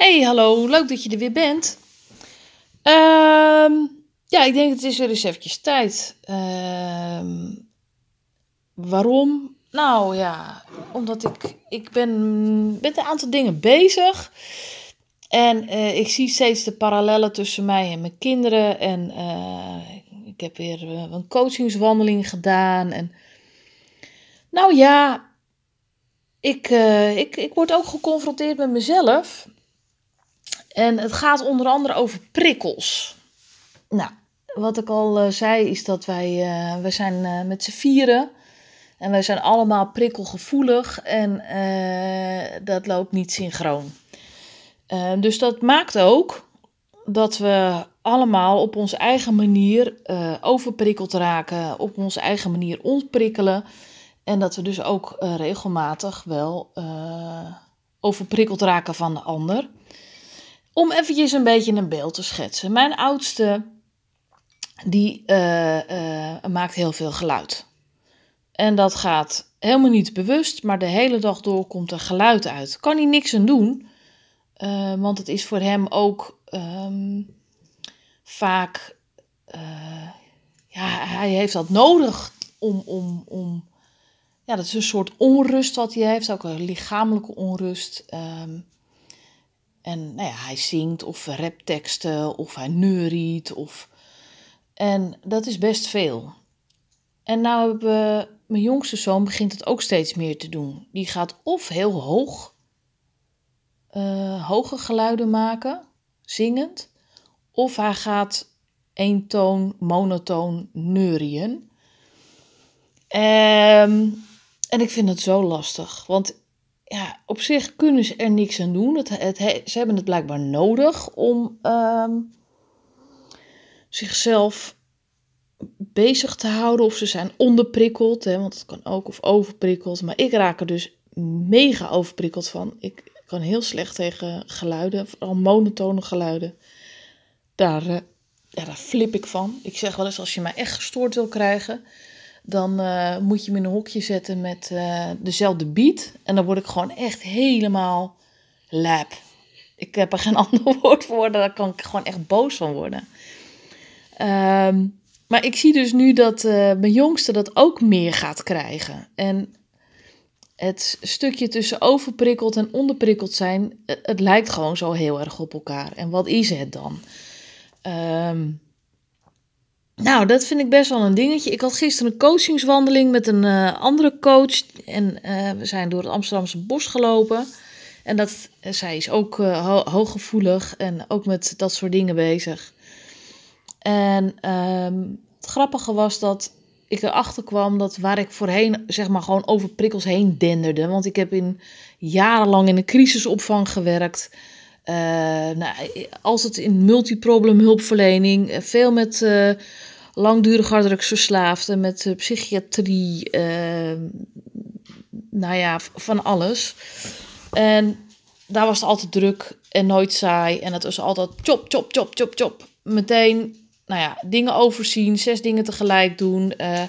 Hey, hallo, leuk dat je er weer bent. Ehm, ja, ik denk het is weer eens eventjes tijd. Ehm, waarom? Nou ja, omdat ik, ik ben met een aantal dingen bezig. En eh, ik zie steeds de parallellen tussen mij en mijn kinderen. En eh, ik heb weer eh, een coachingswandeling gedaan. En nou ja, ik, ik, ik word ook geconfronteerd met mezelf. En het gaat onder andere over prikkels. Nou, wat ik al uh, zei is dat wij, uh, wij zijn uh, met z'n vieren. En wij zijn allemaal prikkelgevoelig en dat loopt niet synchroon. dus dat maakt ook dat we allemaal op onze eigen manier overprikkeld raken, op onze eigen manier ontprikkelen. En dat we dus ook regelmatig wel overprikkeld raken van de ander. Om eventjes een beetje een beeld te schetsen. Mijn oudste, die uh, uh, maakt heel veel geluid. En dat gaat helemaal niet bewust, maar de hele dag door komt er geluid uit. Kan hij niks aan doen, uh, want het is voor hem ook um, vaak, ja, hij heeft dat nodig om, om, om, ja, dat is een soort onrust wat hij heeft, ook een lichamelijke onrust. Um, en nou ja, hij zingt of rapteksten of hij neuriet. Of... En dat is best veel. En nou hebben mijn jongste zoon begint het ook steeds meer te doen. Die gaat of heel hoog, uh, hoge geluiden maken, zingend. Of hij gaat één toon, monotoon neurien. Um, en ik vind het zo lastig. Want ja, op zich kunnen ze er niks aan doen. Het, ze hebben het blijkbaar nodig om ehm, zichzelf bezig te houden. Of ze zijn onderprikkeld, hè, want het kan ook, of overprikkeld. Maar ik raak er dus mega overprikkeld van. Ik kan heel slecht tegen geluiden, vooral monotone geluiden. Daar, uh, ja, daar flip ik van. Ik zeg wel eens, als je mij echt gestoord wil krijgen dan uh, moet je me in een hokje zetten met uh, dezelfde beat. En dan word ik gewoon echt helemaal lap. Ik heb er geen ander woord voor, daar kan ik gewoon echt boos van worden. Um, maar ik zie dus nu dat uh, mijn jongste dat ook meer gaat krijgen. En het stukje tussen overprikkeld en onderprikkeld zijn, het, het lijkt gewoon zo heel erg op elkaar. En wat is het dan? Um, nou, dat vind ik best wel een dingetje. Ik had gisteren een coachingswandeling met een uh, andere coach. En uh, we zijn door het Amsterdamse bos gelopen. En dat, uh, zij is ook ho hooggevoelig en ook met dat soort dingen bezig. En um, het grappige was dat ik erachter kwam dat waar ik voorheen zeg maar gewoon over prikkels heen denderde. Want ik heb in, jarenlang in een crisisopvang gewerkt. nou, als het in multiproblem hulpverlening, veel met langdurig harddrugsverslaafden, met psychiatrie, uh, nou ja, van alles. En daar was het altijd druk en nooit saai. En het was altijd chop, chop, chop, chop, chop. Meteen, nou ja, dingen overzien, zes dingen tegelijk doen. Uh,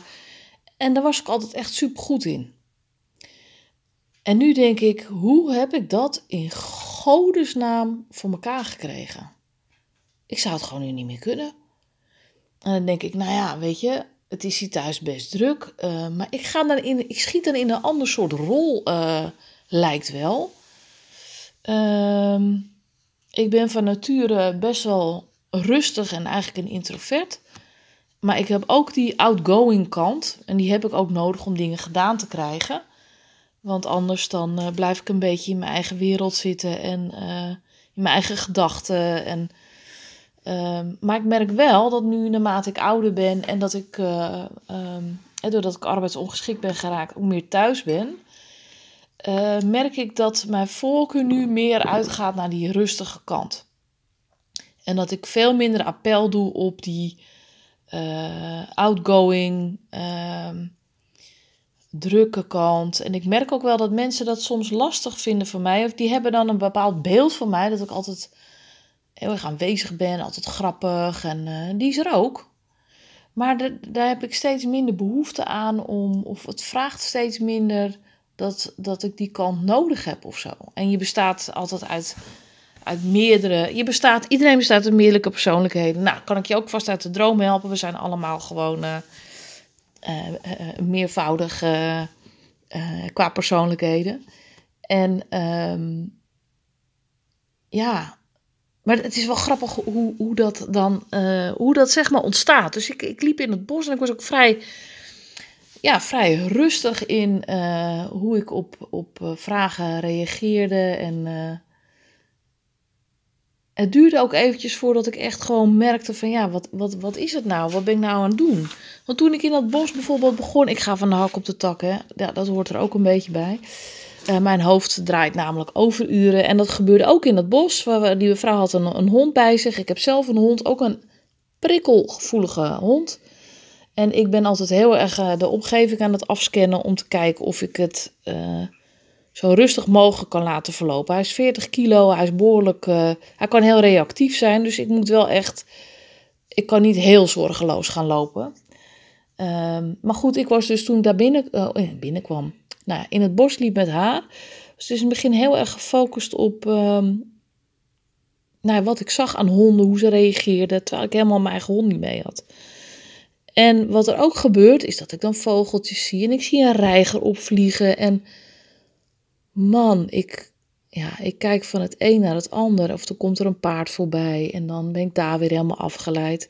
en daar was ik altijd echt super goed in. En nu denk ik, hoe heb ik dat in godesnaam voor elkaar gekregen? Ik zou het gewoon nu niet meer kunnen. En dan denk ik, nou ja, weet je, het is hier thuis best druk. Uh, maar ik, ga dan in, ik schiet dan in een ander soort rol, uh, lijkt wel. Uh, ik ben van nature best wel rustig en eigenlijk een introvert. Maar ik heb ook die outgoing kant. En die heb ik ook nodig om dingen gedaan te krijgen. Want anders dan uh, blijf ik een beetje in mijn eigen wereld zitten en in mijn eigen gedachten. En Um, maar ik merk wel dat nu, naarmate ik ouder ben en dat ik, uh, um, doordat ik arbeidsongeschikt ben geraakt, ook meer thuis ben, uh, merk ik dat mijn voorkeur nu meer uitgaat naar die rustige kant. En dat ik veel minder appel doe op die uh, outgoing, um, drukke kant. En ik merk ook wel dat mensen dat soms lastig vinden voor mij. Of die hebben dan een bepaald beeld van mij, dat ik altijd heel erg aanwezig ben, altijd grappig en uh, die is er ook. Maar daar heb ik steeds minder behoefte aan om, of het vraagt steeds minder dat, dat ik die kant nodig heb of zo. En je bestaat altijd uit uit meerdere. Je bestaat, iedereen bestaat uit meerdere persoonlijkheden. Nou, kan ik je ook vast uit de droom helpen. We zijn allemaal gewoon uh, meervoudig qua persoonlijkheden. En ehm, ja, maar het is wel grappig hoe, hoe dat dan, hoe dat zeg maar ontstaat. Dus ik, ik liep in het bos en ik was ook vrij ja, vrij rustig in uh, hoe ik op, op uh, vragen reageerde. En het duurde ook eventjes voordat ik echt gewoon merkte van ja, wat, wat, wat is het nou? Wat ben ik nou aan het doen? Want toen ik in dat bos bijvoorbeeld begon, ik ga van de hak op de tak, hè, ja, dat hoort er ook een beetje bij. Mijn hoofd draait namelijk overuren en dat gebeurde ook in dat bos. Waar die vrouw had een, een hond bij zich. Ik heb zelf een hond, ook een prikkelgevoelige hond. En ik ben altijd heel erg uh, de omgeving aan het afscannen om te kijken of ik het uh, zo rustig mogelijk kan laten verlopen. Hij is 40 kilo, hij is behoorlijk, hij kan heel reactief zijn, dus ik moet wel echt, ik kan niet heel zorgeloos gaan lopen. Um, maar goed, ik was dus toen daar binnen, binnenkwam, nou in het bos liep met haar. Dus is in het begin heel erg gefocust op um, nou, wat ik zag aan honden, hoe ze reageerden, terwijl ik helemaal mijn eigen hond niet mee had. En wat er ook gebeurt, is dat ik dan vogeltjes zie en ik zie een reiger opvliegen. En man, ik, ja, ik kijk van het een naar het ander. Of er komt er een paard voorbij en dan ben ik daar weer helemaal afgeleid.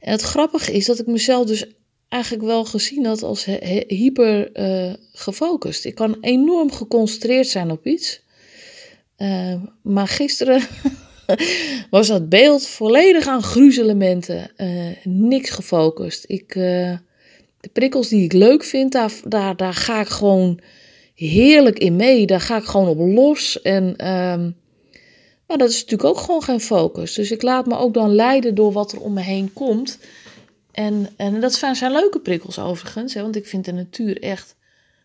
En het grappige is dat ik mezelf dus eigenlijk wel gezien had als hyper uh, gefocust. Ik kan enorm geconcentreerd zijn op iets. Uh, maar gisteren was dat beeld volledig aan gruzelementen. Uh, niks gefocust. Ik, de prikkels die ik leuk vind, daar, daar, daar ga ik gewoon heerlijk in mee. Daar ga ik gewoon op los. En um, maar dat is natuurlijk ook gewoon geen focus. Dus ik laat me ook dan leiden door wat er om me heen komt. En, en dat zijn leuke prikkels overigens. Hè, want ik vind de natuur echt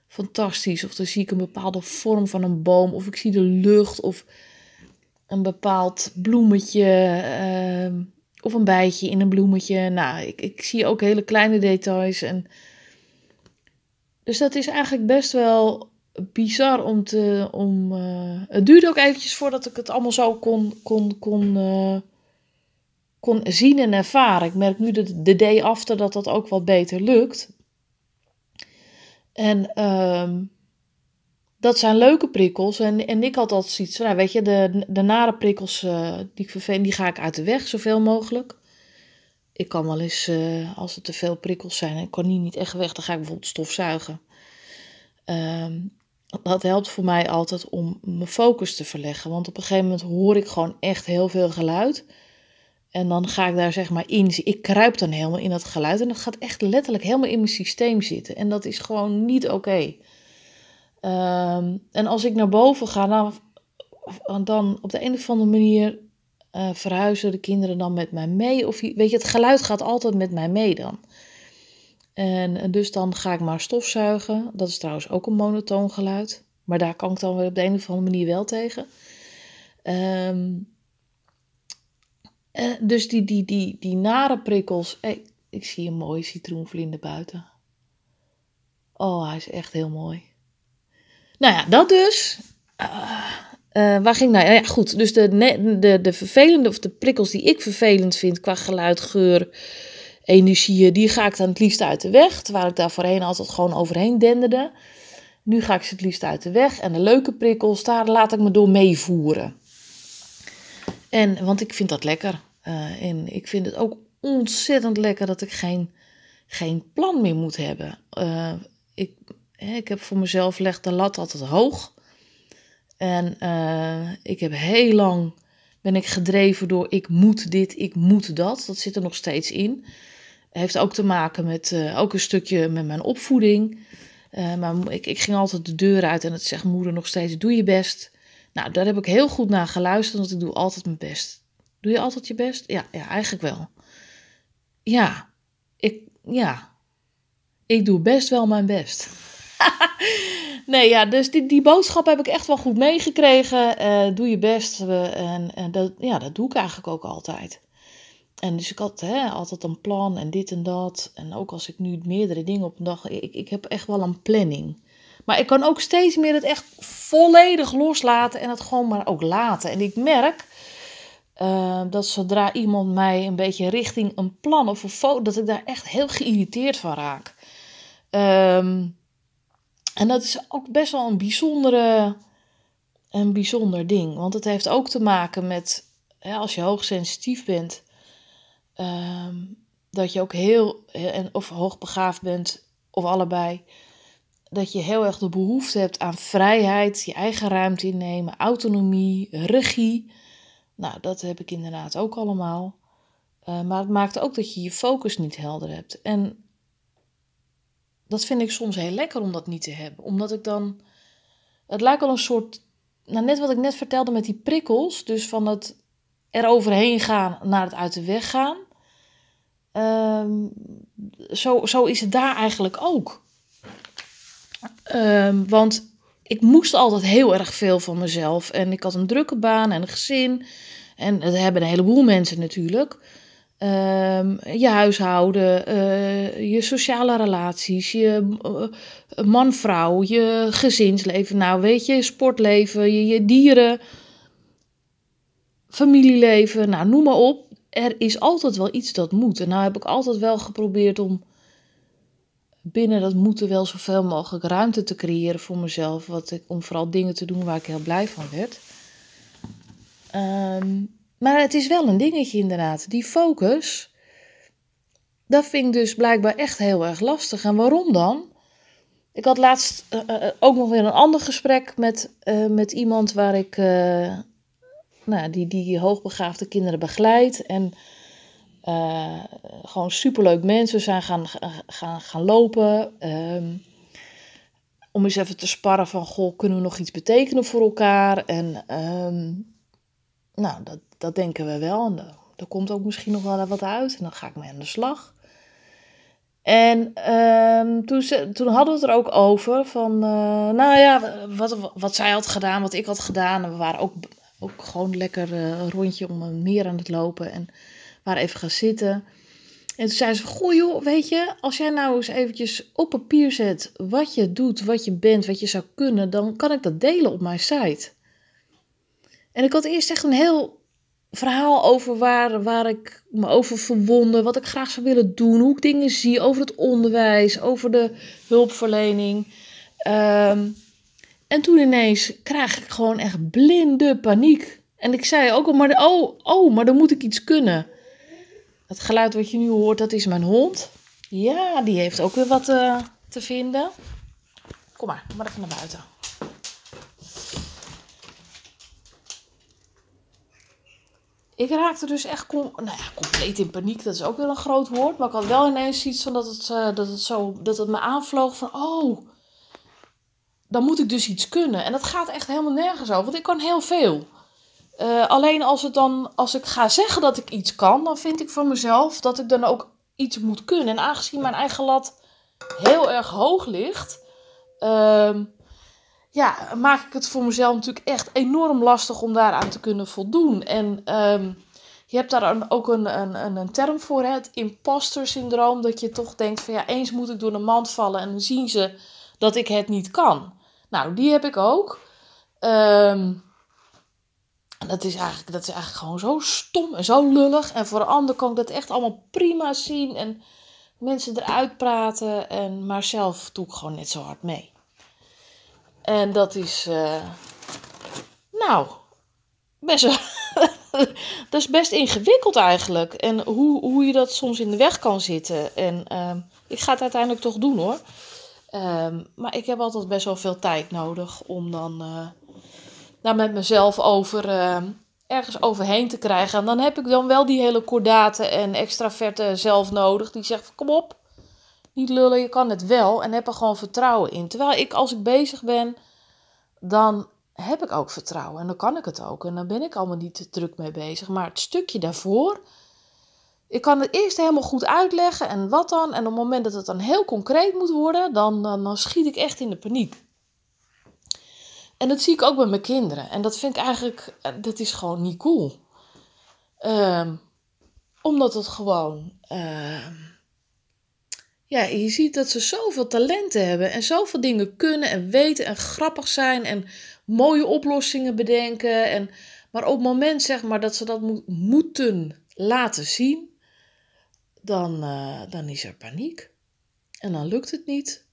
fantastisch. Of dan zie ik een bepaalde vorm van een boom. Of ik zie de lucht. Of een bepaald bloemetje uh, of een bijtje in een bloemetje. Nou, ik, ik zie ook hele kleine details. En... Dus dat is eigenlijk best wel bizar om te. Om, uh... Het duurde ook eventjes voordat ik het allemaal zo kon, kon, kon, uh, kon zien en ervaren. Ik merk nu de, de day after dat dat ook wat beter lukt. En. Uh, dat zijn leuke prikkels. En, en ik had altijd zoiets nou, weet je, de, de nare prikkels uh, die ik vervelend, die ga ik uit de weg, zoveel mogelijk. Ik kan wel eens, uh, als er te veel prikkels zijn ik kan niet echt weg, dan ga ik bijvoorbeeld stofzuigen. Um, dat helpt voor mij altijd om mijn focus te verleggen. Want op een gegeven moment hoor ik gewoon echt heel veel geluid. En dan ga ik daar zeg maar in. Ik kruip dan helemaal in dat geluid. En dat gaat echt letterlijk helemaal in mijn systeem zitten. En dat is gewoon niet oké. Um, en als ik naar boven ga, dan, dan op de een of andere manier uh, verhuizen de kinderen dan met mij mee. Of weet je, het geluid gaat altijd met mij mee dan. En dus dan ga ik maar stofzuigen. Dat is trouwens ook een monotoon geluid. Maar daar kan ik dan weer op de een of andere manier wel tegen. Um, uh, dus die, die, die, die nare prikkels. Hey, ik zie een mooie citroenvlinder buiten. Oh, hij is echt heel mooi. Nou ja, dat dus. Uh, waar ging nou? Ja, goed. Dus de, de, de vervelende of de prikkels die ik vervelend vind qua geluid, geur, energieën, die ga ik dan het liefst uit de weg. Terwijl ik daar voorheen altijd gewoon overheen denderde. Nu ga ik ze het liefst uit de weg. En de leuke prikkels, daar laat ik me door meevoeren. En, want ik vind dat lekker. Uh, en ik vind het ook ontzettend lekker dat ik geen, geen plan meer moet hebben. Uh, ik, ik heb voor mezelf leg de lat altijd hoog. En uh, ik heb heel lang ben ik gedreven door ik moet dit, ik moet dat. Dat zit er nog steeds in. Heeft ook te maken met ook een stukje met mijn opvoeding. Maar ik, ik ging altijd de deur uit en het zegt moeder nog steeds: doe je best. Nou, daar heb ik heel goed naar geluisterd, want ik doe altijd mijn best. Doe je altijd je best? Ja, ja eigenlijk wel. Ja, ik, ja, ik doe best wel mijn best. nee, ja, dus die, die boodschap heb ik echt wel goed meegekregen. Uh, doe je best. en, en dat, ja, dat doe ik eigenlijk ook altijd. En dus ik had hè, altijd een plan en dit en dat. En ook als ik nu meerdere dingen op een dag. Ik, ik heb echt wel een planning. Maar ik kan ook steeds meer het echt volledig loslaten en het gewoon maar ook laten. En ik merk uh, dat zodra iemand mij een beetje richting een plan of een foto, dat ik daar echt heel geïrriteerd van raak. Um, en dat is ook best wel een bijzondere, een bijzonder ding. Want het heeft ook te maken met, als je hoogsensitief bent, um, dat je ook heel, of hoogbegaafd bent, of allebei, dat je heel erg de behoefte hebt aan vrijheid, je eigen ruimte innemen, autonomie, regie. Nou, dat heb ik inderdaad ook allemaal. Uh, maar het maakt ook dat je je focus niet helder hebt. En dat vind ik soms heel lekker om dat niet te hebben. Omdat ik dan. Het lijkt wel een soort. Nou, net wat ik net vertelde met die prikkels. Dus van het er overheen gaan naar het uit de weg gaan. Um, zo, zo is het daar eigenlijk ook. Um, want ik moest altijd heel erg veel van mezelf. En ik had een drukke baan en een gezin. En dat hebben een heleboel mensen natuurlijk. Um, je huishouden, uh, je sociale relaties, je uh, man-vrouw, je gezinsleven, nou weet je, sportleven, je, je dieren, familieleven, nou noem maar op. Er is altijd wel iets dat moet. En nou heb ik altijd wel geprobeerd om binnen dat moeten wel zoveel mogelijk ruimte te creëren voor mezelf. Wat ik, om vooral dingen te doen waar ik heel blij van werd. Um, maar het is wel een dingetje inderdaad. Die focus, dat vind ik dus blijkbaar echt heel erg lastig. En waarom dan? Ik had laatst uh, ook nog weer een ander gesprek met, met iemand waar ik, nou, die, die hoogbegaafde kinderen begeleidt. En gewoon superleuk mensen zijn gaan, gaan, gaan lopen. Um, om eens even te sparren van, goh, kunnen we nog iets betekenen voor elkaar? En um, nou, dat, dat denken we wel. En er komt ook misschien nog wel wat uit. En dan ga ik mee aan de slag. En um, toen, toen hadden we het er ook over van, uh, nou ja, wat, wat zij had gedaan, wat ik had gedaan. We waren ook, ook gewoon lekker uh, een rondje om een meer aan het lopen en waren even gaan zitten. En toen zei ze, goh joh, weet je, als jij nou eens eventjes op papier zet wat je doet, wat je bent, wat je zou kunnen, dan kan ik dat delen op mijn site. En ik had eerst echt een heel verhaal over waar, waar ik me over verwonde, wat ik graag zou willen doen, hoe ik dingen zie over het onderwijs, over de hulpverlening. Um, en toen ineens krijg ik gewoon echt blinde paniek. En ik zei ook al, maar, oh, oh, maar dan moet ik iets kunnen. Het geluid wat je nu hoort, dat is mijn hond. Ja, die heeft ook weer wat uh, te vinden. Kom maar, kom maar even naar buiten. ik raakte dus echt nou ja, compleet in paniek. Dat is ook wel een groot woord. Maar ik had wel ineens iets van dat het, uh, dat het, zo, dat het me aanvloog van... Oh, dan moet ik dus iets kunnen. En dat gaat echt helemaal nergens over. Want ik kan heel veel. Uh, alleen als, het dan, als ik ga zeggen dat ik iets kan... dan vind ik van mezelf dat ik dan ook iets moet kunnen. En aangezien mijn eigen lat heel erg hoog ligt... Uh, ja, maak ik het voor mezelf natuurlijk echt enorm lastig om daaraan te kunnen voldoen. En um, je hebt daar ook een, een, een term voor, hè? het imposter syndroom. Dat je toch denkt van ja, eens moet ik door de mand vallen en dan zien ze dat ik het niet kan. Nou, die heb ik ook. Um, dat is, eigenlijk, dat is eigenlijk gewoon zo stom en zo lullig. En voor een ander kan ik dat echt allemaal prima zien. En mensen eruit praten. En, maar zelf doe ik gewoon net zo hard mee. En dat is, uh, nou, best dat is best ingewikkeld eigenlijk. En hoe, hoe je dat soms in de weg kan zitten. En uh, ik ga het uiteindelijk toch doen hoor. Um, maar ik heb altijd best wel veel tijd nodig om dan uh, daar met mezelf over uh, ergens overheen te krijgen. En dan heb ik dan wel die hele kordate en extraverte zelf nodig. Die zegt: kom op, niet lullen, je kan het wel. En heb er gewoon vertrouwen in. Terwijl ik, als ik bezig ben, dan heb ik ook vertrouwen. En dan kan ik het ook. En dan ben ik allemaal niet te druk mee bezig. Maar het stukje daarvoor. Ik kan het eerst helemaal goed uitleggen en wat dan. En op het moment dat het dan heel concreet moet worden, dan, dan schiet ik echt in de paniek. En dat zie ik ook bij mijn kinderen. En dat vind ik eigenlijk, eh, dat is gewoon niet cool. Um, omdat het gewoon, uh, ja, je ziet dat ze zoveel talenten hebben en zoveel dingen kunnen en weten en grappig zijn en mooie oplossingen bedenken. En, maar op het moment zeg maar, dat ze dat moeten laten zien, dan, uh, dan is er paniek. En dan lukt het niet.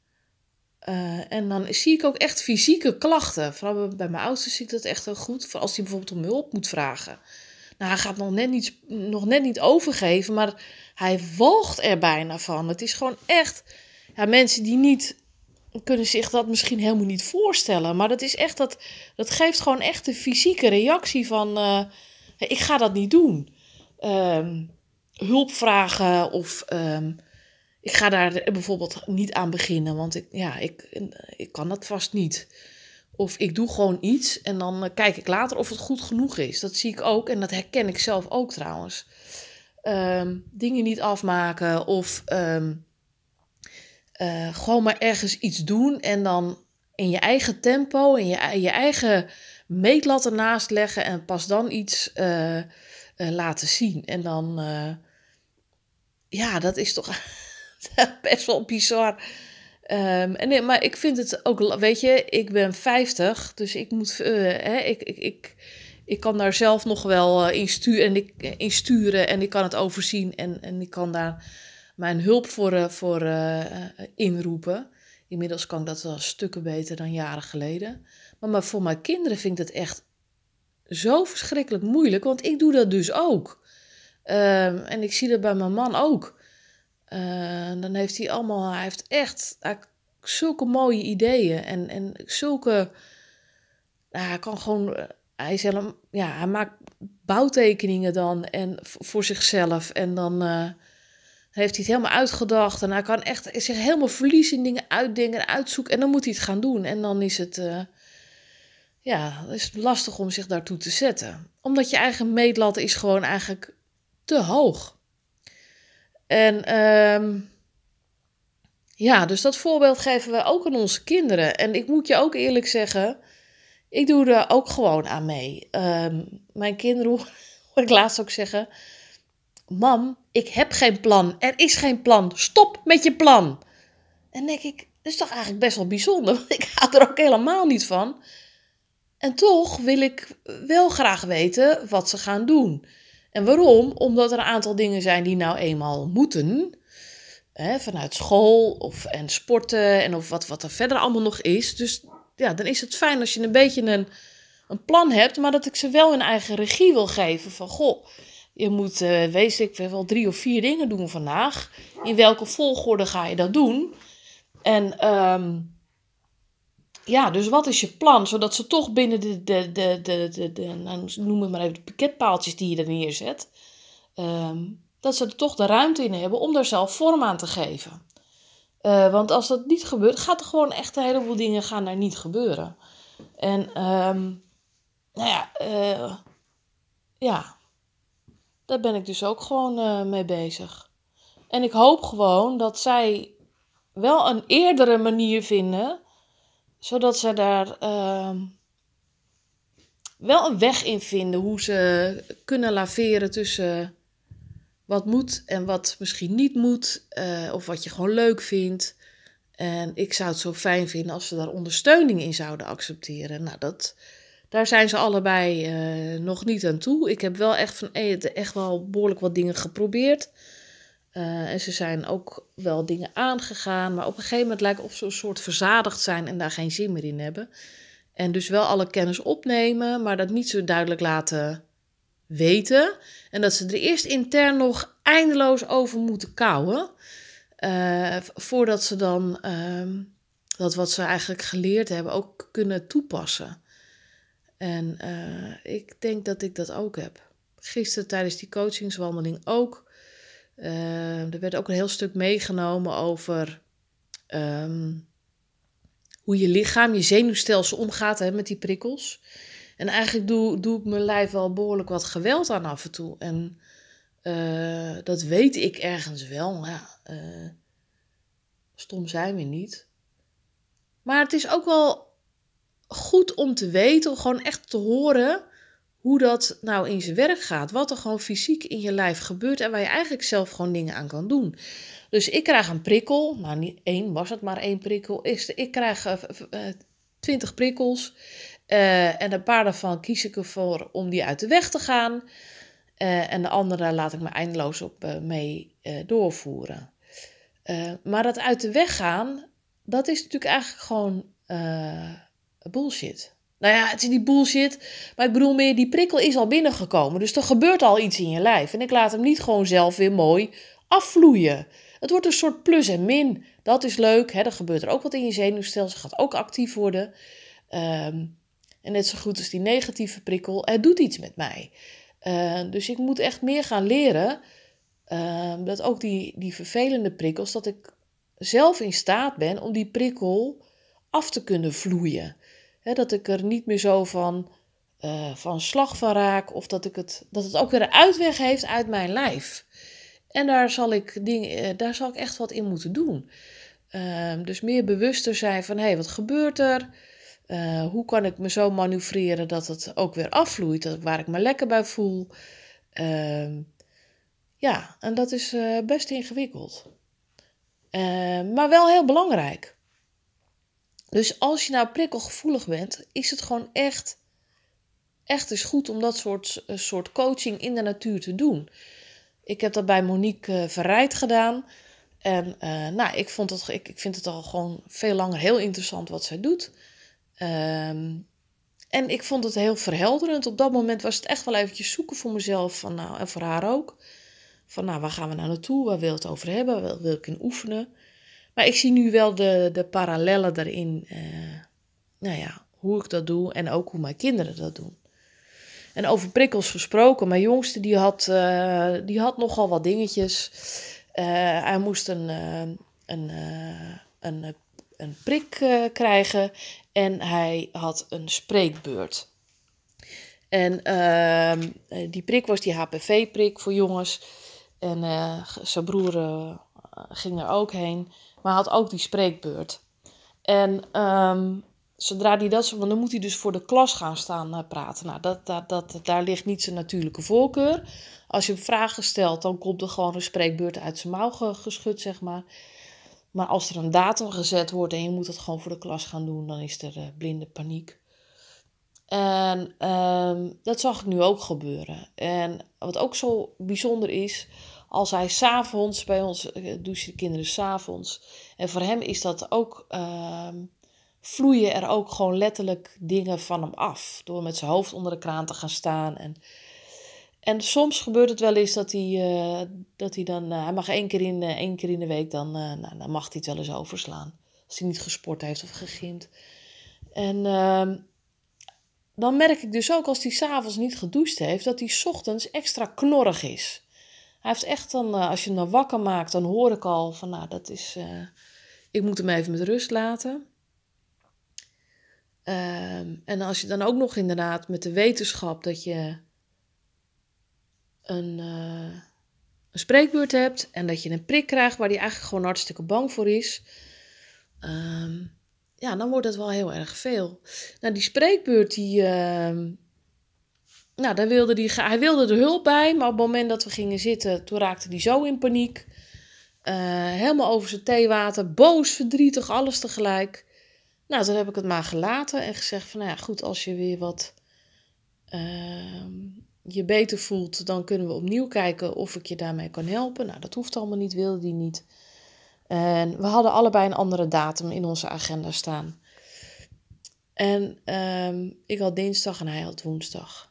Uh, en dan zie ik ook echt fysieke klachten. Vooral bij mijn oudste zie ik dat echt heel goed. Als hij bijvoorbeeld om hulp moet vragen. Nou, hij gaat nog net niet, nog net niet overgeven, maar hij walgt er bijna van. Het is gewoon echt. Ja, mensen die niet. kunnen zich dat misschien helemaal niet voorstellen. Maar dat is echt. Dat, dat geeft gewoon echt een fysieke reactie van. Uh, ik ga dat niet doen. Um, hulp vragen of. Um, ik ga daar bijvoorbeeld niet aan beginnen, want ik, ja, ik, ik kan dat vast niet. Of ik doe gewoon iets en dan eh, kijk ik later of het goed genoeg is. Dat zie ik ook en dat herken ik zelf ook trouwens. Um, dingen niet afmaken of um, uh, gewoon maar ergens iets doen en dan in je eigen tempo, in je, je eigen meetlat ernaast leggen en pas dan iets uh, laten zien. En dan, ja, dat is toch best wel bizar. Um, en, maar ik vind het ook, weet je, ik ben 50, dus ik moet, uh, hè, ik, ik, ik, ik kan daar zelf nog wel uh, in, sturen en ik, uh, in sturen en ik kan het overzien en, en ik kan daar mijn hulp voor, voor inroepen. Inmiddels kan ik dat wel stukken beter dan jaren geleden. Maar, maar voor mijn kinderen vind ik het echt zo verschrikkelijk moeilijk, want ik doe dat dus ook. Um, en ik zie dat bij mijn man ook. Uh, dan heeft hij allemaal, hij heeft echt zulke mooie ideeën en, en zulke, hij kan gewoon, eh, hij, is helemaal, ja, hij maakt bouwtekeningen dan en voor zichzelf en dan uh, heeft hij het helemaal uitgedacht en hij kan echt zich helemaal verliezen in dingen uitdenken en uitzoeken en dan moet hij het gaan doen en dan is het, ja, is het lastig om zich daartoe te zetten. Omdat je eigen meetlat is gewoon eigenlijk te hoog. En um, ja, dus dat voorbeeld geven we ook aan onze kinderen. En ik moet je ook eerlijk zeggen, ik doe er ook gewoon aan mee. Um, mijn kinderen hoor ik laatst ook zeggen: Mam, ik heb geen plan. Er is geen plan. Stop met je plan. En denk ik, dat is toch eigenlijk best wel bijzonder, want ik hou er ook helemaal niet van. En toch wil ik wel graag weten wat ze gaan doen. En waarom? Omdat er een aantal dingen zijn die nou eenmaal moeten. Hè, vanuit school of, en sporten en of wat, wat er verder allemaal nog is. Dus ja, dan is het fijn als je een beetje een, een plan hebt, maar dat ik ze wel in eigen regie wil geven. Van goh, je moet, uh, wees ik wel drie of vier dingen doen vandaag. In welke volgorde ga je dat doen? En um, ja, dus wat is je plan? Zodat ze toch binnen de, de, de, de, de, nou, noem het maar even, de pakketpaaltjes die je er neerzet, um, dat ze er toch de ruimte in hebben om daar zelf vorm aan te geven. Uh, want als dat niet gebeurt, gaat er gewoon echt een heleboel dingen gaan daar niet gebeuren. En um, nou ja, uh, ja, daar ben ik dus ook gewoon uh, mee bezig. En ik hoop gewoon dat zij wel een eerdere manier vinden zodat ze daar uh, wel een weg in vinden hoe ze kunnen laveren tussen wat moet en wat misschien niet moet, uh, of wat je gewoon leuk vindt. En ik zou het zo fijn vinden als ze daar ondersteuning in zouden accepteren. Nou, dat, daar zijn ze allebei uh, nog niet aan toe. Ik heb wel echt van echt wel behoorlijk wat dingen geprobeerd. Uh, en ze zijn ook wel dingen aangegaan, maar op een gegeven moment lijkt of ze een soort verzadigd zijn en daar geen zin meer in hebben. En dus wel alle kennis opnemen, maar dat niet zo duidelijk laten weten. En dat ze er eerst intern nog eindeloos over moeten kouwen. Uh, voordat ze dan uh, dat wat ze eigenlijk geleerd hebben ook kunnen toepassen. En uh, ik denk dat ik dat ook heb. Gisteren tijdens die coachingswandeling ook. Uh, er werd ook een heel stuk meegenomen over um, hoe je lichaam, je zenuwstelsel omgaat hè, met die prikkels. En eigenlijk doe, doe ik mijn lijf wel behoorlijk wat geweld aan af en toe. En uh, dat weet ik ergens wel. Ja, uh, stom zijn we niet. Maar het is ook wel goed om te weten, gewoon echt te horen hoe dat nou in zijn werk gaat. Wat er gewoon fysiek in je lijf gebeurt en waar je eigenlijk zelf gewoon dingen aan kan doen. Dus ik krijg een prikkel, nou niet één, was het maar één prikkel. Ik krijg uh, twintig prikkels uh, en een paar daarvan kies ik ervoor om die uit de weg te gaan. Uh, en de andere laat ik me eindeloos op mee doorvoeren. maar dat uit de weg gaan, dat is natuurlijk eigenlijk gewoon bullshit. Nou ja, het is niet bullshit, maar ik bedoel meer, die prikkel is al binnengekomen. Dus er gebeurt al iets in je lijf. En ik laat hem niet gewoon zelf weer mooi afvloeien. Het wordt een soort plus en min. Dat is leuk. Hè? Er gebeurt er ook wat in je zenuwstelsel. Gaat ook actief worden. Um, en net zo goed als die negatieve prikkel. Het doet iets met mij. Uh, dus ik moet echt meer gaan leren. Uh, dat ook die, die vervelende prikkels. Dat ik zelf in staat ben om die prikkel af te kunnen vloeien. Dat ik er niet meer zo van, uh, van slag van raak. Of dat, ik het, dat het ook weer een uitweg heeft uit mijn lijf. En daar zal ik, dingen, eh, daar zal ik echt wat in moeten doen. Uh, dus meer bewuster zijn van hé, hey, wat gebeurt er? Uh, hoe kan ik me zo manoeuvreren dat het ook weer afvloeit, dat waar ik me lekker bij voel. Uh, ja, en dat is best ingewikkeld. Ehm, maar wel heel belangrijk. Dus als je nou prikkelgevoelig bent, is het gewoon echt, echt eens goed om dat soort, eh, soort coaching in de natuur te doen. Ik heb dat bij Monique uh, Verrijd gedaan. En uh, nou, ik, vond het, ik, ik vind het al gewoon veel langer heel interessant wat zij doet. Um, en ik vond het heel verhelderend. Op dat moment was het echt wel eventjes zoeken voor mezelf van, nou, en voor haar ook. Van nou, waar gaan we nou naartoe? Waar wil het over hebben? Waar wil ik in oefenen? Maar ik zie nu wel de, de parallellen daarin. Uh, nou ja, hoe ik dat doe en ook hoe mijn kinderen dat doen. En over prikkels gesproken, mijn jongste die had, uh, die had nogal wat dingetjes. Uh, hij moest een, een, een, een prik krijgen en hij had een spreekbeurt. En ehm, die prik was die HPV-prik voor jongens. En zijn broer ging er ook heen maar had ook die spreekbeurt. En um, zodra hij dat, want dan moet hij dus voor de klas gaan staan uh, praten. Nou, dat, dat, dat, daar ligt niet zijn natuurlijke voorkeur. Als je vragen stelt, dan komt er gewoon een spreekbeurt uit zijn mouw geschud, zeg maar. Maar als er een datum gezet wordt en je moet het gewoon voor de klas gaan doen, dan is er uh, blinde paniek. En um, dat zag ik nu ook gebeuren. En wat ook zo bijzonder is, als hij s'avonds bij ons, uh, douchen de kinderen s'avonds. En voor hem is dat ook, uh, vloeien er ook gewoon letterlijk dingen van hem af. Door met zijn hoofd onder de kraan te gaan staan. En, en soms gebeurt het wel eens dat hij, uh, dat hij dan, uh, hij mag één keer in, één keer in de week, dan, nou, dan mag hij het wel eens overslaan. Als hij niet gesport heeft of gegimd. En ehm, dan merk ik dus ook als hij s'avonds niet gedoucht heeft, dat hij ochtends extra knorrig is. Hij heeft echt dan, uh, als je hem dan wakker maakt, dan hoor ik al van, nou, dat is, uh, ik moet hem even met rust laten. Uh, en als je dan ook nog inderdaad met de wetenschap dat je een, uh, een spreekbeurt hebt en dat je een prik krijgt waar hij eigenlijk gewoon hartstikke bang voor is, ehm, ja, dan wordt het wel heel erg veel. Nou, die spreekbeurt die ehm, nou, daar wilde die, hij wilde er hulp bij, maar op het moment dat we gingen zitten, toen raakte hij zo in paniek. Uh, helemaal over zijn theewater, boos, verdrietig, alles tegelijk. Nou, toen heb ik het maar gelaten en gezegd van, nou ja, goed, als je weer wat uh, je beter voelt, dan kunnen we opnieuw kijken of ik je daarmee kan helpen. Nou, dat hoeft allemaal niet, wilde hij niet. En we hadden allebei een andere datum in onze agenda staan. En uh, ik had dinsdag en hij had woensdag.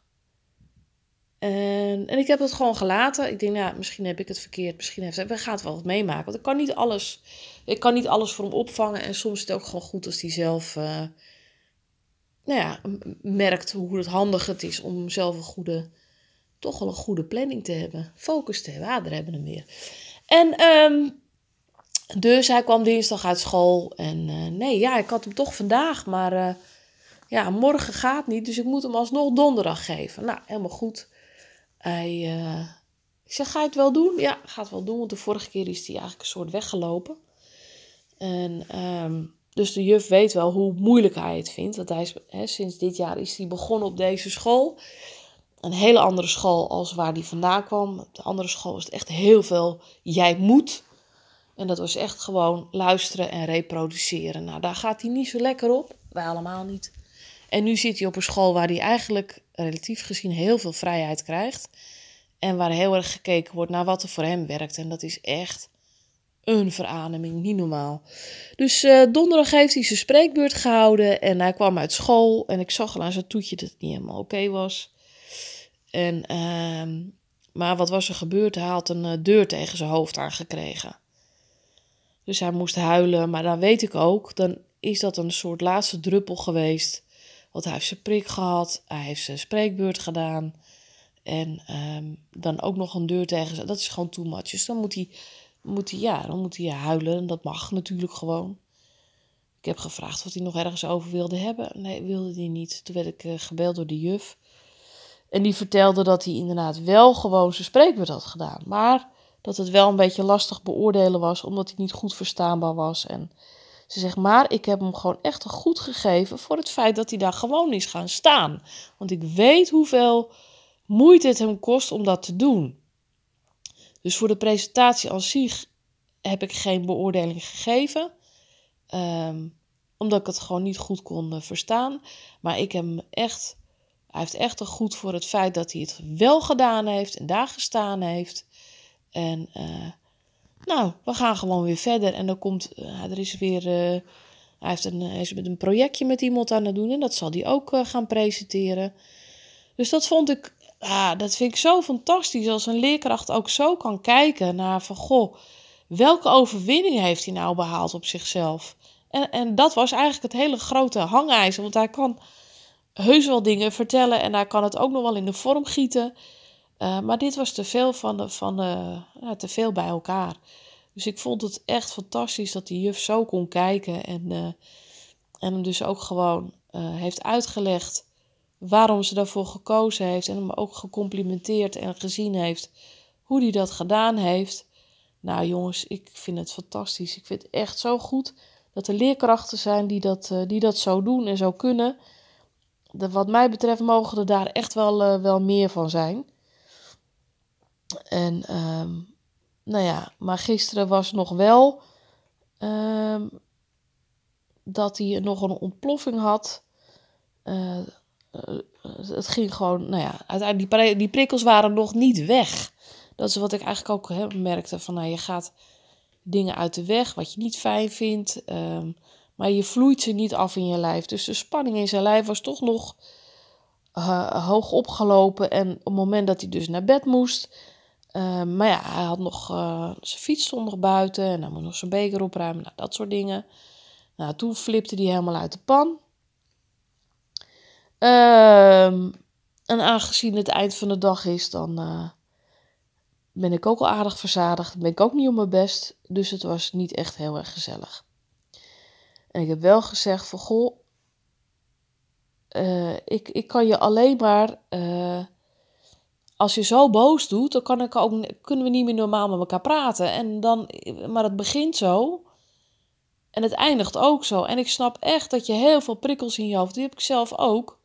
En, en ik heb het gewoon gelaten. Ik denk, nou, misschien heb ik het verkeerd. Misschien heeft hij... We gaan het wel wat meemaken. Want ik kan niet alles... Ik kan niet alles voor hem opvangen. En soms is het ook gewoon goed als hij zelf... Uh, nou ja, merkt hoe het handig het is om zelf een goede... Toch wel een goede planning te hebben. Focus te hebben. Ah, daar hebben we hem weer. En... Um, dus hij kwam dinsdag uit school. En uh, nee, ja, ik had hem toch vandaag. Maar uh, ja, morgen gaat niet. Dus ik moet hem alsnog donderdag geven. Nou, helemaal goed. Hij, uh, ik zeg, ga je het wel doen? Ja, ga het wel doen, want de vorige keer is hij eigenlijk een soort weggelopen. En um, dus de juf weet wel hoe moeilijk hij het vindt. Want hij is, hè, sinds dit jaar is hij begonnen op deze school. een hele andere school als waar die vandaan kwam. Op de andere school was het echt heel veel jij moet. En dat was echt gewoon luisteren en reproduceren. Nou, daar gaat hij niet zo lekker op. Wij allemaal niet. En nu zit hij op een school waar hij eigenlijk relatief gezien heel veel vrijheid krijgt. En waar heel erg gekeken wordt naar wat er voor hem werkt. En dat is echt een verademing, niet normaal. Dus uh, donderdag heeft hij zijn spreekbeurt gehouden. En hij kwam uit school. En ik zag al aan zijn toetje dat het niet helemaal oké was. En, uh, maar wat was er gebeurd? Hij had een uh, deur tegen zijn hoofd aangekregen. Dus hij moest huilen. Maar dan weet ik ook, dan is dat een soort laatste druppel geweest. Want hij heeft zijn prik gehad. Hij heeft zijn spreekbeurt gedaan. En um, dan ook nog een deur tegen zijn. Dat is gewoon too much. Dus dan moet hij, moet hij, ja, dan moet hij huilen. En dat mag natuurlijk gewoon. Ik heb gevraagd of hij nog ergens over wilde hebben. Nee, wilde hij niet. Toen werd ik uh, gebeld door de juf. En die vertelde dat hij inderdaad wel gewoon zijn spreekbeurt had gedaan. Maar dat het wel een beetje lastig beoordelen was, omdat hij niet goed verstaanbaar was. En ze zegt, maar ik heb hem gewoon echt een goed gegeven voor het feit dat hij daar gewoon is gaan staan. Want ik weet hoeveel moeite het hem kost om dat te doen. Dus voor de presentatie als zich heb ik geen beoordeling gegeven. Um, omdat ik het gewoon niet goed kon uh, verstaan. Maar ik heb hem echt hij heeft echt een goed voor het feit dat hij het wel gedaan heeft en daar gestaan heeft. En uh, nou, we gaan gewoon weer verder. En dan komt, uh, er is weer, uh, hij, heeft een, hij is met een projectje met iemand aan het doen en dat zal hij ook gaan presenteren. Dus dat vond ik, ah, dat vind ik zo fantastisch als een leerkracht ook zo kan kijken naar van, goh, welke overwinning heeft hij nou behaald op zichzelf? En, en dat was eigenlijk het hele grote hangijzer, want hij kan heus wel dingen vertellen en daar kan het ook nog wel in de vorm gieten. Uh, maar dit was te veel, van de, van te veel bij elkaar. Dus ik vond het echt fantastisch dat die juf zo kon kijken en, uh, en hem dus ook gewoon uh, heeft uitgelegd waarom ze daarvoor gekozen heeft. En hem ook gecomplimenteerd en gezien heeft hoe hij dat gedaan heeft. Nou jongens, ik vind het fantastisch. Ik vind het echt zo goed dat er leerkrachten zijn die dat, die dat zo doen en zo kunnen de, wat mij betreft mogen er daar echt wel, wel meer van zijn. En um, nou ja, maar gisteren was nog wel um, dat hij nog een ontploffing had. Uh, het ging gewoon, nou ja, uiteindelijk die, die prikkels waren nog niet weg. Dat is wat ik eigenlijk ook merkte. Van nou, je gaat dingen uit de weg wat je niet fijn vindt. Um, maar je vloeit ze niet af in je lijf. Dus de spanning in zijn lijf was toch nog uh, hoog opgelopen. En op het moment dat hij dus naar bed moest. Uh, maar ja, hij had nog uh, zijn fiets stond nog buiten. En hij moest nog zijn beker opruimen. Nou, dat soort dingen. Nou, toen flipte hij helemaal uit de pan. Ehm, en aangezien het eind van de dag is, dan ben ik ook al aardig verzadigd. Ben ik ook niet op mijn best. Dus het was niet echt heel erg gezellig. En ik heb wel gezegd van, goh, uh, ik, ik kan je alleen maar, als je zo boos doet, dan kan ik ook, kunnen we niet meer normaal met elkaar praten. En dan, maar het begint zo en het eindigt ook zo. En ik snap echt dat je heel veel prikkels in je hoofd, die heb ik zelf ook.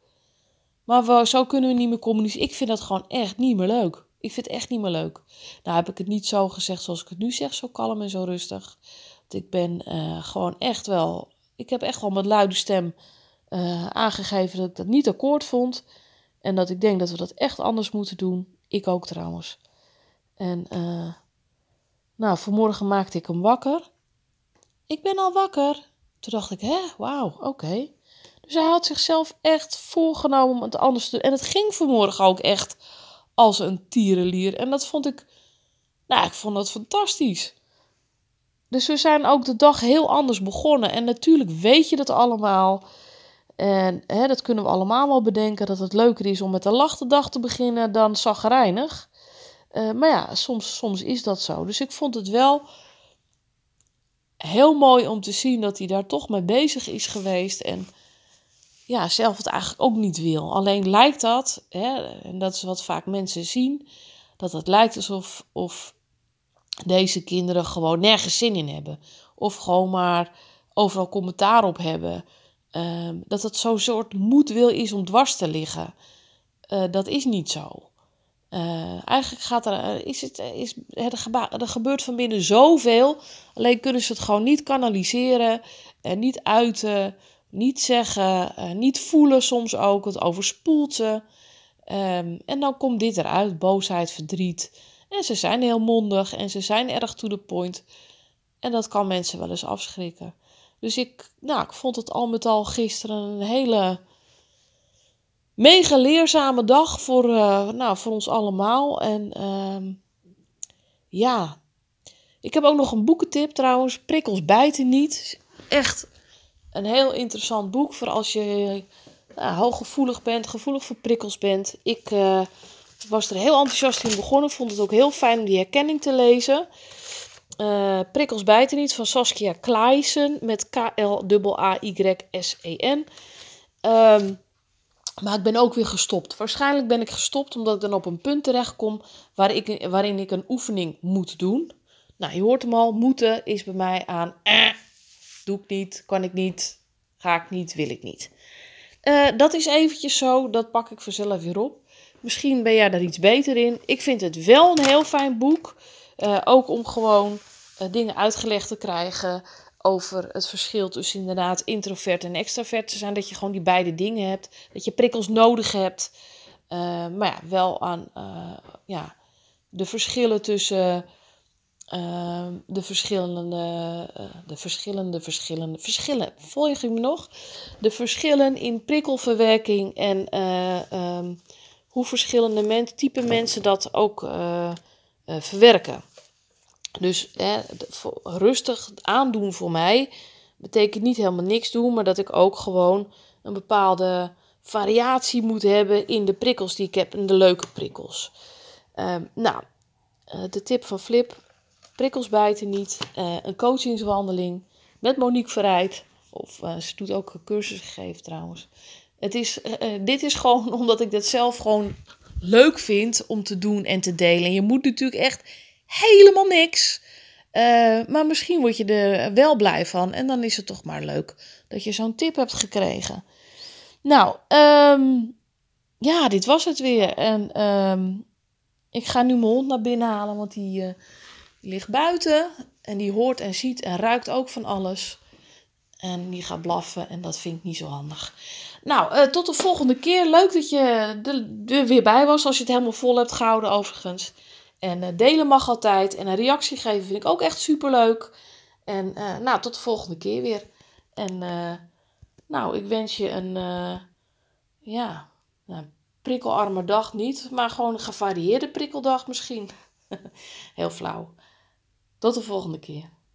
Maar zo kunnen we niet meer communiceren. Ik vind dat gewoon echt niet meer leuk. Ik vind het echt niet meer leuk. Nou heb ik het niet zo gezegd zoals ik het nu zeg, zo kalm en zo rustig. Ik ben uh, gewoon echt wel ik heb echt wel met luide stem uh, aangegeven dat ik dat niet akkoord vond. En dat ik denk dat we dat echt anders moeten doen. Ik ook trouwens. En uh, nou, vanmorgen maakte ik hem wakker. Ik ben al wakker. Toen dacht ik, hè, wauw, oké. Dus hij had zichzelf echt voorgenomen om het anders te doen. En het ging vanmorgen ook echt als een tierenlier. En dat vond ik, nou, ik vond dat fantastisch. Dus we zijn ook de dag heel anders begonnen. En natuurlijk weet je dat allemaal. En hè, dat kunnen we allemaal wel bedenken. Dat het leuker is om met een lach de dag te beginnen dan zagrijnig. Uh, maar ja, soms, soms is dat zo. Dus ik vond het wel heel mooi om te zien dat hij daar toch mee bezig is geweest. En ja, zelf het eigenlijk ook niet wil. Alleen lijkt dat, hè, en dat is wat vaak mensen zien, dat het lijkt alsof of deze kinderen gewoon nergens zin in hebben. Of gewoon maar overal commentaar op hebben. Um, dat het zo'n soort moedwil is om dwars te liggen. uh, dat is niet zo. Uh, eigenlijk gaat er, is het, is, er, gebeurt van binnen zoveel. Alleen kunnen ze het gewoon niet kanaliseren, en niet uiten, niet zeggen, niet voelen soms ook. Het overspoelt ze. Um, en dan komt dit eruit: boosheid, verdriet. En ze zijn heel mondig en ze zijn erg to the point. En dat kan mensen wel eens afschrikken. Dus ik, nou, ik vond het al met al gisteren een hele mega leerzame dag voor, uh, nou, voor ons allemaal. En uh, ja, ik heb ook nog een boekentip trouwens. Prikkels bijten niet. Echt een heel interessant boek voor als je nou, hooggevoelig bent, gevoelig voor prikkels bent. Ik uh, was er heel enthousiast in begonnen. Vond het ook heel fijn om die herkenning te lezen. Uh, prikkels bijten niet van Saskia Kleisen met K-L-A-Y-S-E-N. Ehm, maar ik ben ook weer gestopt. Waarschijnlijk ben ik gestopt omdat ik dan op een punt terechtkom waar ik, waarin ik een oefening moet doen. Nou, je hoort hem al. Moeten is bij mij aan. Eh, doe ik niet, kan ik niet, ga ik niet, wil ik niet. Uh, dat is eventjes zo. Dat pak ik vanzelf weer op. Misschien ben jij daar iets beter in. Ik vind het wel een heel fijn boek. Uh, ook om gewoon dingen uitgelegd te krijgen over het verschil tussen inderdaad introvert en extravert te zijn. Dat je gewoon die beide dingen hebt. Dat je prikkels nodig hebt. Uh, maar ja, wel aan ja, de verschillen tussen de verschillende, de verschillende, verschillende, verschillen. Volg je me nog? De verschillen in prikkelverwerking en um, hoe verschillende men, type mensen dat ook verwerken. Dus hè, rustig aandoen voor mij betekent niet helemaal niks doen, maar dat ik ook gewoon een bepaalde variatie moet hebben in de prikkels die ik heb en de leuke prikkels. Uh, nou, uh, de tip van Flip: prikkels bijten niet. Uh, een coachingswandeling met Monique Verrijd. Of ze doet ook cursussen gegeven trouwens. Het is, dit is gewoon omdat ik dat zelf gewoon leuk vind om te doen en te delen. je moet natuurlijk echt helemaal niks. Uh, maar misschien word je er wel blij van. En dan is het toch maar leuk dat je zo'n tip hebt gekregen. Nou, um, ja, dit was het weer. En um, ik ga nu mijn hond naar binnen halen, want die, uh, die ligt buiten. En die hoort en ziet en ruikt ook van alles. En die gaat blaffen en dat vind ik niet zo handig. Nou, uh, tot de volgende keer. Leuk dat je er weer bij was als je het helemaal vol hebt gehouden overigens. En uh, delen mag altijd. En een reactie geven vind ik ook echt super leuk. En uh, nou, tot de volgende keer weer. En nou, ik wens je een ja, nou, prikkelarme dag niet. Maar gewoon een gevarieerde prikkeldag misschien. Heel flauw. Tot de volgende keer.